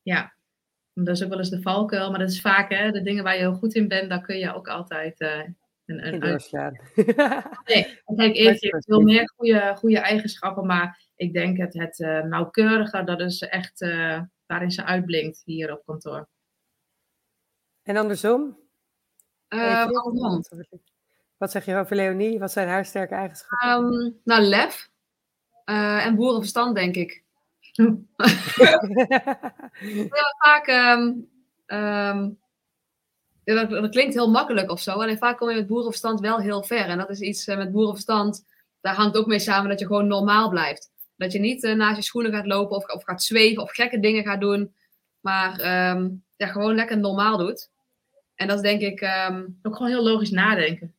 Ja, dat is ook wel eens de valkuil, maar dat is vaak hè, de dingen waar je heel goed in bent, daar kun je ook altijd uh, een, een doorslaan. nee, kijk, Eefje heeft veel meer goede, goede eigenschappen, maar ik denk het, het uh, nauwkeurige, dat is echt uh, waarin ze uitblinkt hier op kantoor. En andersom? Uh, Wat zeg je over Leonie? Wat zijn haar sterke eigenschappen? Um, nou, lef en boerenverstand, denk ik. ja, vaak, um, um, dat, dat, klinkt heel makkelijk of zo. En vaak kom je met boerenverstand wel heel ver. En dat is iets met boerenverstand, daar hangt ook mee samen dat je gewoon normaal blijft. Dat je niet uh, naast je schoenen gaat lopen of, of gaat zweven of gekke dingen gaat doen. Maar um, ja, gewoon lekker normaal doet. En dat is denk ik... Um, ook gewoon heel logisch nadenken.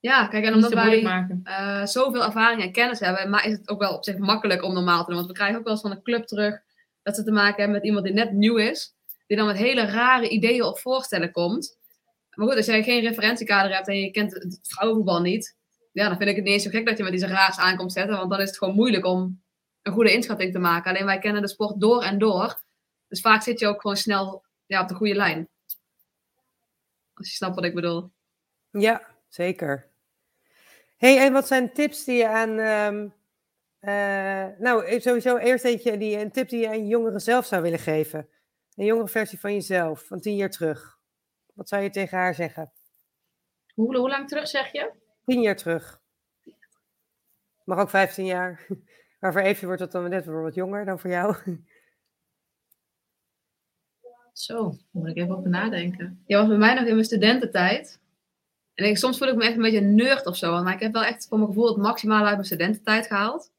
Ja, kijk, en omdat wij uh, zoveel ervaring en kennis hebben, maar is het ook wel op zich makkelijk om normaal te doen. Want we krijgen ook wel eens van een club terug dat ze te maken hebben met iemand die net nieuw is. Die dan met hele rare ideeën of voorstellen komt. Maar goed, als jij geen referentiekader hebt en je kent het vrouwenvoetbal niet, ja, dan vind ik het niet eens zo gek dat je met deze raars aankomt zetten. Want dan is het gewoon moeilijk om een goede inschatting te maken. Alleen wij kennen de sport door en door. Dus vaak zit je ook gewoon snel ja, op de goede lijn. Als je snapt wat ik bedoel. Ja, zeker. hey, en wat zijn tips die je aan... ehm, eh, nou, sowieso eerst eentje, die, een tip die je aan jongeren zelf zou willen geven. Een jongere versie van jezelf, van tien jaar terug. Wat zou je tegen haar zeggen? Hoe, hoe lang terug zeg je? Tien jaar terug. Mag ook 15 jaar. Maar voor Evie wordt dat dan net weer wat jonger dan voor jou. Zo, daar moet ik even over nadenken. Ja, was bij mij nog in mijn studententijd. En ik, soms voel ik me echt een beetje een nerd of zo. Maar ik heb wel echt voor mijn gevoel het maximale uit mijn studententijd gehaald.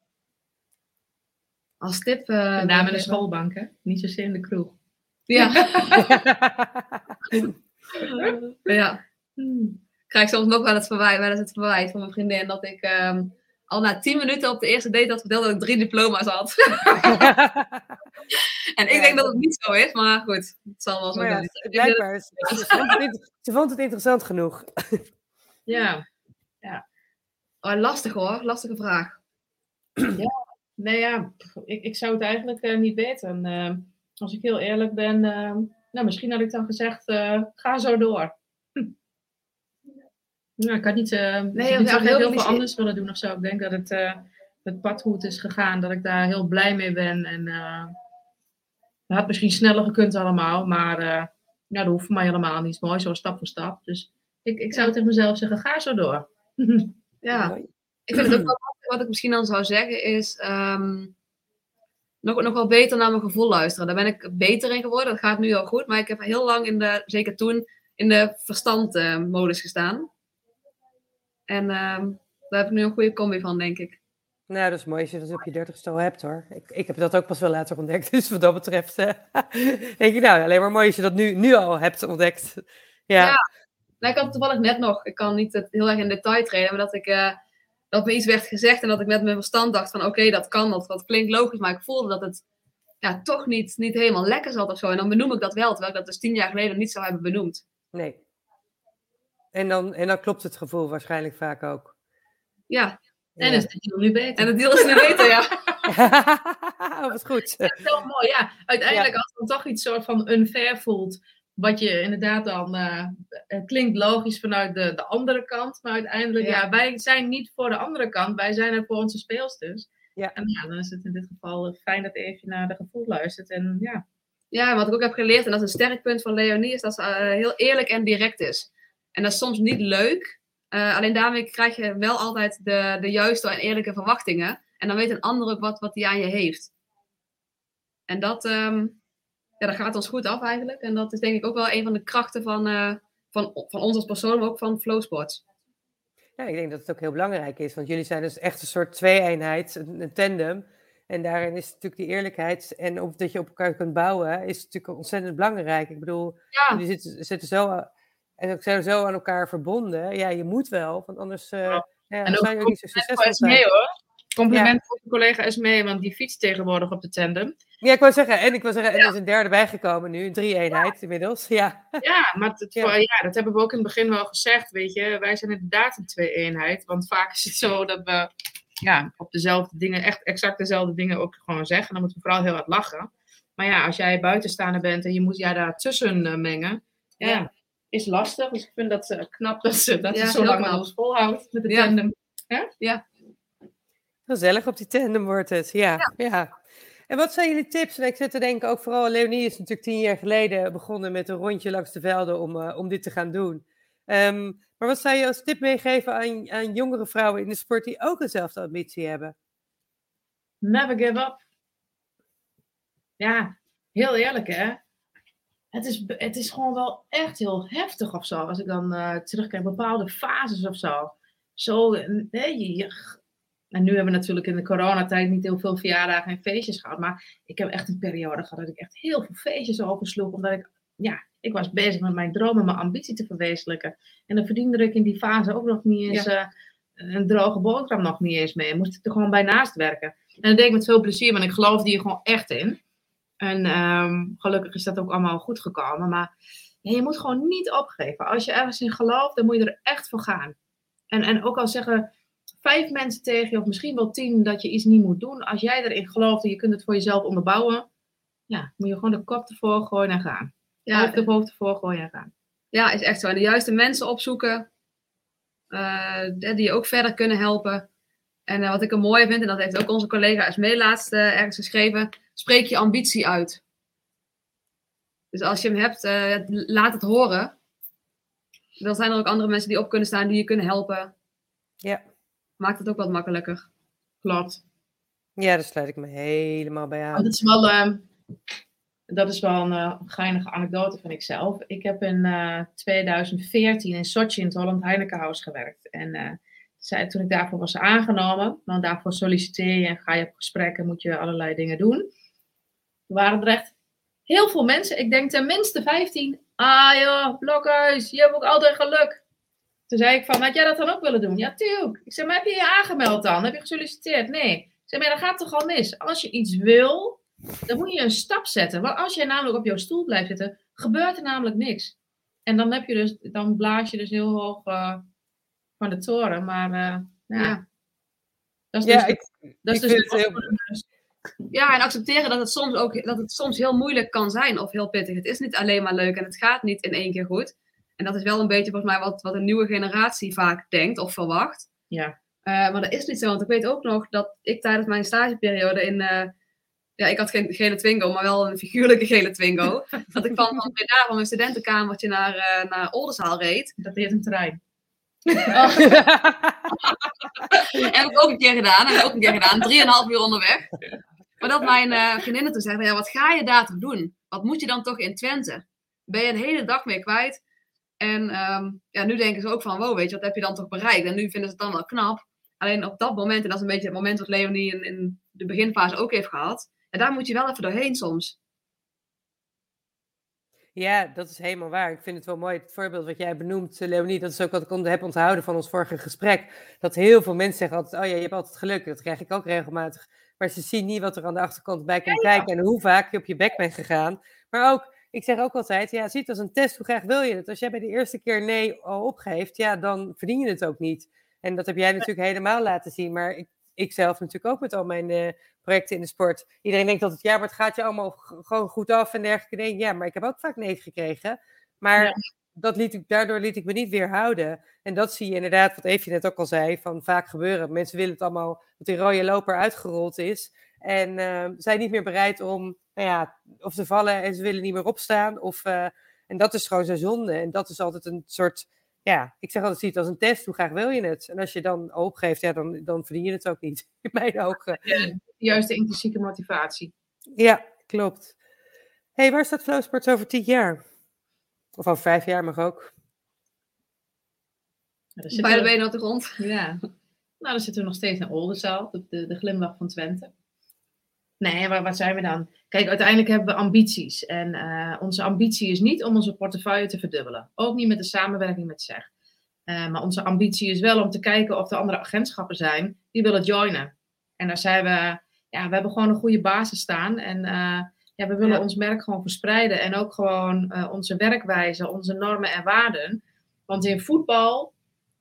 Als tip. eh, Met name in de schoolbank, hè? Niet zozeer in de kroeg. Ja. ja. Ik krijg soms nog wel het verwijt, wel eens het verwijt van mijn vriendin dat ik ehm, al na 10 minuten op de eerste date had verteld dat ik drie diploma's had. en ik Ja. denk dat het niet zo is, maar goed, het zal wel zo ja, zijn. het- blijkbaar. Ze, vond het int- ze vond het interessant genoeg. Ja. Oh, lastig hoor, lastige vraag. Nee, ja, ik, ik zou het eigenlijk eh, niet weten. Eh, als ik heel eerlijk ben, eh, nou, misschien had ik dan gezegd, eh, ga zo door. Hm. Nou, ik had niet, eh Nee, niet zo heel heel, veel anders willen doen of zo. Ik denk dat het, eh, het pad hoe het is gegaan, dat ik daar heel blij mee ben. En eh het had misschien sneller gekund allemaal, maar eh, ja, dat hoeft voor mij helemaal niet. Mooi, zo stap voor stap. Dus ik, ik zou tegen mezelf zeggen, ga zo door. Ja, ik vind het ook wel. Wat ik misschien dan zou zeggen is ehm, nog, nog wel beter naar mijn gevoel luisteren. Daar ben ik beter in geworden. Dat gaat nu al goed. Maar ik heb heel lang, in de, zeker toen, in de verstandmodus gestaan. En ehm, daar heb ik nu een goede combi van, denk ik. Nou, dat is mooi als je dat op je dertigste al hebt hoor. Ik, ik heb dat ook pas wel later ontdekt. Dus wat dat betreft eh, denk ik nou, alleen maar mooi als je dat nu, nu al hebt ontdekt. Ja, Ja. Nou, ik had toevallig net nog, ik kan niet heel erg in detail treden, maar dat ik eh, dat me iets werd gezegd en dat ik met mijn verstand dacht van oké, dat kan, dat, dat klinkt logisch, maar ik voelde dat het ja, toch niet, niet helemaal lekker zat of zo. En dan benoem ik dat wel, terwijl ik dat dus tien jaar geleden niet zou hebben benoemd. nee. En dan, en dan klopt het gevoel waarschijnlijk vaak ook. Ja, En Ja. is het nu beter. en het deel is nu beter, ja. oh, wat goed. Dat is wel mooi, ja. Uiteindelijk als het dan toch iets soort van unfair voelt, wat je inderdaad dan, eh, het klinkt logisch vanuit de, de andere kant, maar uiteindelijk, Ja. ja. wij zijn niet voor de andere kant, wij zijn er voor onze speelsters. Ja. En ja, dan is het in dit geval fijn dat even naar de gevoel luistert. En ja, Ja, wat ik ook heb geleerd, en dat is een sterk punt van Leonie, is dat ze eh, heel eerlijk en direct is. En dat is soms niet leuk, eh, alleen daarmee krijg je wel altijd de, de juiste en eerlijke verwachtingen. En dan weet een ander ook wat, wat hij aan je heeft. En dat, ehm, ja, dat gaat ons goed af eigenlijk. En dat is denk ik ook wel een van de krachten van, eh, van, van ons als persoon, maar ook van Flowsports. Ja, ik denk dat het ook heel belangrijk is, want jullie zijn dus echt een soort twee-eenheid, een, tandem. En daarin is natuurlijk die eerlijkheid en op, dat je op elkaar kunt bouwen, is natuurlijk ontzettend belangrijk. Ik bedoel, Ja, jullie zitten, zitten zo, en ook zijn zo aan elkaar verbonden. Ja, je moet wel, want anders eh, ja, En ook zou je ook niet zo succesvol zijn. hoor. Compliment voor de collega Esmee, want die fietst tegenwoordig op de tandem. Ja, ik wou zeggen, en ik wil zeggen, en er is een derde bijgekomen nu, een drie-eenheid inmiddels. Ja, Ja, maar het, Ja. dat hebben we ook in het begin wel gezegd, weet je. Wij zijn inderdaad een twee-eenheid. Want vaak is het zo dat we ja, op dezelfde dingen, echt exact dezelfde dingen ook gewoon zeggen. Dan moeten we vooral heel hard lachen. Maar ja, als jij buitenstaander bent en je moet jij daartussen eh, mengen, ja, is lastig. Dus ik vind dat eh, knap dat ze dat ze zo lang met ons volhoudt met de Ja. Gezellig op die tandem wordt het. Ja, ja. En wat zijn jullie tips? En ik zit te denken, ook vooral Leonie is natuurlijk tien jaar geleden begonnen met een rondje langs de velden om, eh, om dit te gaan doen. Ehm, maar wat zou je als tip meegeven aan, aan jongere vrouwen in de sport die ook dezelfde ambitie hebben? Never give up. Ja, heel eerlijk hè. Het is, het is gewoon wel echt heel heftig of zo. Als ik dan eh, terugkijk, bepaalde fases of zo. Zo, nee, je- en nu hebben we natuurlijk in de coronatijd niet heel veel verjaardagen en feestjes gehad. Maar ik heb echt een periode gehad dat ik echt heel veel feestjes oversloeg. Omdat ik, ja, ik was bezig met mijn droom en mijn ambitie te verwezenlijken. En dan verdiende ik in die fase ook nog niet eens eh, een droge boterham nog niet eens mee. Moest ik er gewoon bij naast werken. En dat deed ik met veel plezier, want ik geloofde hier gewoon echt in. En ehm, gelukkig is dat ook allemaal goed gekomen. Maar ja, je moet gewoon niet opgeven. Als je ergens in gelooft, dan moet je er echt voor gaan. En, en ook al zeggen vijf mensen tegen je, of misschien wel tien, dat je iets niet moet doen. Als jij erin gelooft en je kunt het voor jezelf onderbouwen, ja, moet je gewoon de kop ervoor gooien en gaan. ja, Hoofd de hoofd ervoor gooien en gaan. Ja, is echt zo. En de juiste mensen opzoeken, uh, die je ook verder kunnen helpen. En uh, wat ik er mooi vind, en dat heeft ook onze collega Esmee laatst uh, ergens geschreven, spreek je ambitie uit. Dus als je hem hebt, laat het horen. Dan zijn er ook andere mensen die op kunnen staan, die je kunnen helpen. Ja. Maakt het ook wat makkelijker. Klopt. Ja, daar sluit ik me helemaal bij aan. Dat is wel, uh, dat is wel een uh, geinige anekdote van ikzelf. Ik heb in uh, 2014 in Sochi in het Holland Heinekenhuis gewerkt. En zei, toen ik daarvoor was aangenomen, want daarvoor solliciteer je en ga je op gesprekken, moet je allerlei dingen doen. Er waren er echt heel veel mensen, ik denk tenminste 15. Ah joh, Blokhuis, je hebt ook altijd geluk. Toen zei ik van, had jij dat dan ook willen doen? Ja, tuurlijk. Ik zei, maar heb je je aangemeld dan? Heb je gesolliciteerd? Nee. Ik zei, maar dat gaat toch al mis? Als je iets wil, dan moet je een stap zetten. Want als jij namelijk op jouw stoel blijft zitten, gebeurt er namelijk niks. En dan, heb je dus, dan blaas je dus heel hoog uh, van de toren. Maar uh, ja. Dat is dus, ja, ik, dat is dus heel... Ja, en accepteren dat het, soms ook, dat het soms heel moeilijk kan zijn of heel pittig. Het is niet alleen maar leuk en het gaat niet in één keer goed. En dat is wel een beetje volgens mij wat, wat een nieuwe generatie vaak denkt of verwacht. Ja. Uh, maar dat is niet zo, want ik weet ook nog dat ik tijdens mijn stageperiode in... Uh, ja, ik had geen gele Twingo, maar wel een figuurlijke gele Twingo. dat ik van, van Breda van mijn studentenkamertje naar, uh, naar Oldenzaal reed. Dat heet een trein. Oh. heb ik ook een keer gedaan. Heb ik ook een keer gedaan. Drieënhalf uur onderweg. Maar dat mijn uh, vriendinnen toen zeiden, ja, wat ga je daar toch doen? Wat moet je dan toch in Twente? Ben je een hele dag mee kwijt? En um, ja, nu denken ze ook van, wow, weet je, wat heb je dan toch bereikt? En nu vinden ze het dan wel knap. Alleen op dat moment, en dat is een beetje het moment wat Leonie in, in de beginfase ook heeft gehad. En daar moet je wel even doorheen soms. Ja, dat is helemaal waar. Ik vind het wel mooi, het voorbeeld wat jij benoemt, eh, Leonie. Dat is ook wat ik heb onthouden van ons vorige gesprek. Dat heel veel mensen zeggen altijd, oh ja, je hebt altijd geluk. Dat krijg ik ook regelmatig. Maar ze zien niet wat er aan de achterkant bij komt kijken en hoe vaak je op je bek bent gegaan. Maar ook ik zeg ook altijd, ja, zie het als een test, hoe graag wil je het? Als jij bij de eerste keer nee al opgeeft, ja, dan verdien je het ook niet. En dat heb jij natuurlijk helemaal laten zien, maar ik, ik zelf natuurlijk ook met al mijn uh, projecten in de sport. Iedereen denkt altijd, ja, maar het gaat je allemaal gewoon goed af en dergelijke. Nee, ja, maar ik heb ook vaak nee gekregen. Maar dat liet ik, daardoor liet ik me niet weerhouden. En dat zie je inderdaad, wat Eefje net ook al zei, van vaak gebeuren. Mensen willen het allemaal, dat die rode loper uitgerold is. En uh, zijn niet meer bereid om nou ja, of ze vallen en ze willen niet meer opstaan. Of, uh, en dat is gewoon zo zonde. En dat is altijd een soort, ja, ik zeg altijd, zie het als een test. Hoe graag wil je het? En als je dan opgeeft, ja, dan, dan verdien je het ook niet. In mijn ogen. Ja, juist de intrinsieke motivatie. Ja, klopt. hey, waar staat Flowsports over tien jaar? Of over vijf jaar mag ook. Ja, Bij de benen op de grond. Ja. Nou, dan zitten we nog steeds in Oldenzaal, de, de, de glimlach van Twente. Nee, waar, wat zijn we dan? Kijk, uiteindelijk hebben we ambities. En uh, onze ambitie is niet om onze portefeuille te verdubbelen. Ook niet met de samenwerking met SEG. Uh, maar onze ambitie is wel om te kijken of er andere agentschappen zijn die willen joinen. En daar zijn we, ja, we hebben gewoon een goede basis staan. En uh, ja, we willen ja. ons merk gewoon verspreiden. En ook gewoon onze werkwijze, onze normen en waarden. Want in voetbal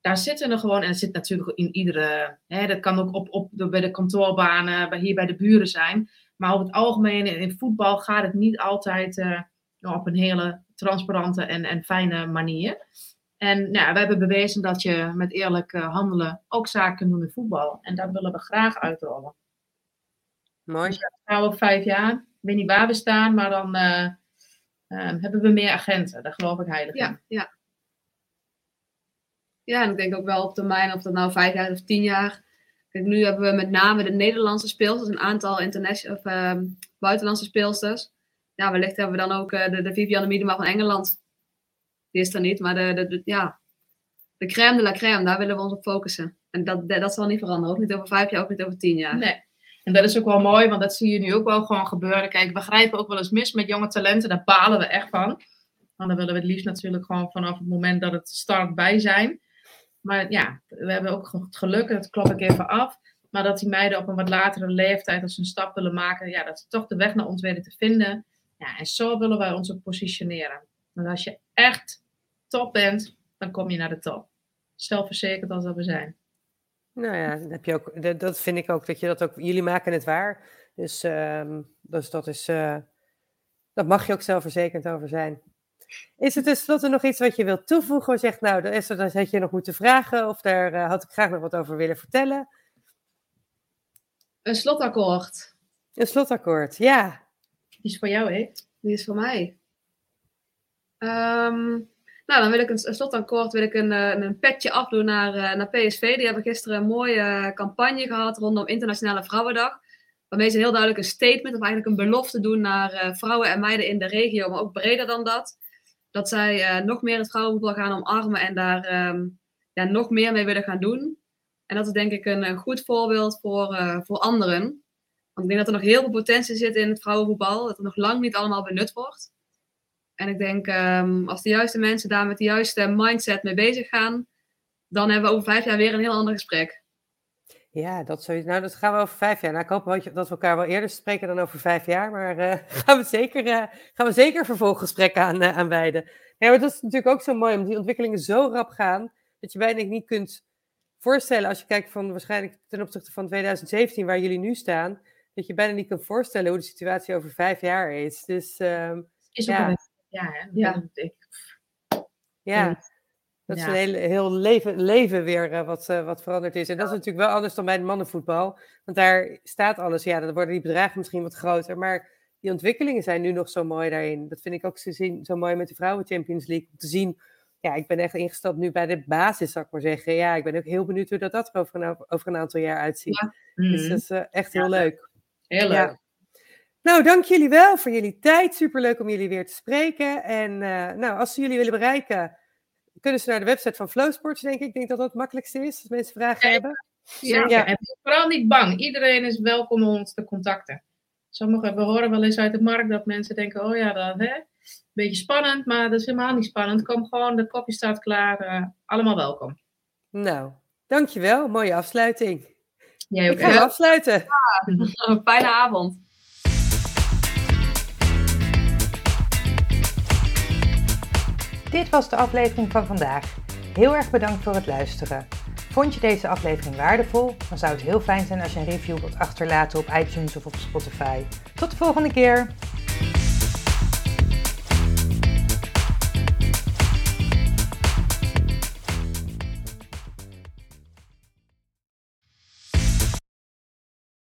daar zitten er gewoon, en het zit natuurlijk in iedere, hè, dat kan ook op, op de, bij de kantoorbanen, bij, hier bij de buren zijn. Maar over het algemeen in, voetbal gaat het niet altijd uh, op een hele transparante en, en fijne manier. En nou, we hebben bewezen dat je met eerlijk uh, handelen ook zaken kunt doen in voetbal. En dat willen we graag uitrollen. Mooi. Dus gaan we op vijf jaar. Ik weet niet waar we staan, maar dan uh, hebben we meer agenten. Daar geloof ik heilig ja, in. Ja, ja, en ik denk ook wel op termijn, of dat nou vijf jaar of tien jaar. Kijk, nu hebben we met name de Nederlandse speelsters, een aantal of, uh, buitenlandse speelsters. Ja, wellicht hebben we dan ook uh, de, de Vivianne Miedema van Engeland. Die is er niet, maar de, ja, de crème de la crème, daar willen we ons op focussen. En dat, dat, dat zal niet veranderen, ook niet over vijf jaar, ook niet over tien jaar. Nee. En dat is ook wel mooi, want dat zie je nu ook wel gewoon gebeuren. Kijk, we grijpen ook wel eens mis met jonge talenten, daar balen we echt van. Want dan willen we het liefst natuurlijk gewoon vanaf het moment dat het start bij zijn. Maar ja, we hebben ook het geluk, dat klop ik even af. Maar dat die meiden op een wat latere leeftijd, als ze een stap willen maken, ja, dat ze toch de weg naar ons weten te vinden. Ja, en zo willen wij ons ook positioneren. Want als je echt top bent, dan kom je naar de top. Zelfverzekerd als dat we zijn. Nou ja, dat, heb je ook, dat, vind ik ook, dat je dat ook, jullie maken het waar. Dus, uh, dus dat is, uh, dat mag je ook zelfverzekerd over zijn. Is er tenslotte nog iets wat je wilt toevoegen? Of zegt, nou, Esther, dat had je nog moeten vragen. Of daar uh, had ik graag nog wat over willen vertellen. Een slotakkoord. Een slotakkoord, ja. Die is voor jou, hè? Die is voor mij. Um, nou, dan wil ik een, een slotakkoord, wil ik een, een, een petje afdoen naar, uh, naar PSV. Die hebben gisteren een mooie campagne gehad rondom Internationale Vrouwendag. Waarmee ze heel duidelijk een statement, of eigenlijk een belofte doen naar uh, vrouwen en meiden in de regio, maar ook breder dan dat. Dat zij uh, nog meer het vrouwenvoetbal gaan omarmen en daar um, ja, nog meer mee willen gaan doen. En dat is denk ik een, goed voorbeeld voor, uh, voor anderen. Want ik denk dat er nog heel veel potentie zit in het vrouwenvoetbal. Dat het nog lang niet allemaal benut wordt. En ik denk, um, als de juiste mensen daar met de juiste mindset mee bezig gaan, dan hebben we over vijf jaar weer een heel ander gesprek. Ja, dat sowieso. Nou, dat gaan we over vijf jaar. Nou, ik hoop dat we elkaar wel eerder spreken dan over vijf jaar. Maar uh, gaan, we zeker, uh, gaan we zeker vervolggesprekken aan, uh, aan wijden. Ja, maar dat is natuurlijk ook zo mooi, omdat die ontwikkelingen zo rap gaan, dat je bijna niet kunt voorstellen, als je kijkt van waarschijnlijk ten opzichte van 2017, waar jullie nu staan, dat je bijna niet kunt voorstellen hoe de situatie over vijf jaar is. Dus um, is ook ja. Een, ja, hè? Ja. ja. Dat is een heel, heel leven, leven weer uh, wat, uh, wat veranderd is. En dat is natuurlijk wel anders dan bij het mannenvoetbal. Want daar staat alles. Ja, dan worden die bedragen misschien wat groter. Maar die ontwikkelingen zijn nu nog zo mooi daarin. Dat vind ik ook zo, zien, zo mooi met de Vrouwen Champions League. Om te zien, ja, ik ben echt ingestapt nu bij de basis, zou ik maar zeggen. Ja, ik ben ook heel benieuwd hoe dat, dat er over een, over een aantal jaar uitziet. Ja. Dus dat is uh, echt heel leuk. Heel leuk. Nou, dank jullie wel voor jullie tijd. Superleuk om jullie weer te spreken. En nou, als ze jullie willen bereiken, kunnen ze naar de website van Flowsports, denk ik. Ik denk dat dat het makkelijkste is, als mensen vragen Ja. hebben. Ja. Ja. En vooral niet bang. Iedereen is welkom om ons te contacten. Sommigen, we horen wel eens uit de markt dat mensen denken, oh ja, dat hè, beetje spannend, maar dat is helemaal niet spannend. Kom gewoon, de kopje staat klaar. eh, allemaal welkom. Nou, dankjewel. Mooie afsluiting. Jij ook. Ik ga afsluiten. Een fijne avond. Dit was de aflevering van vandaag. Heel erg bedankt voor het luisteren. Vond je deze aflevering waardevol? Dan zou het heel fijn zijn als je een review wilt achterlaten op iTunes of op Spotify. Tot de volgende keer!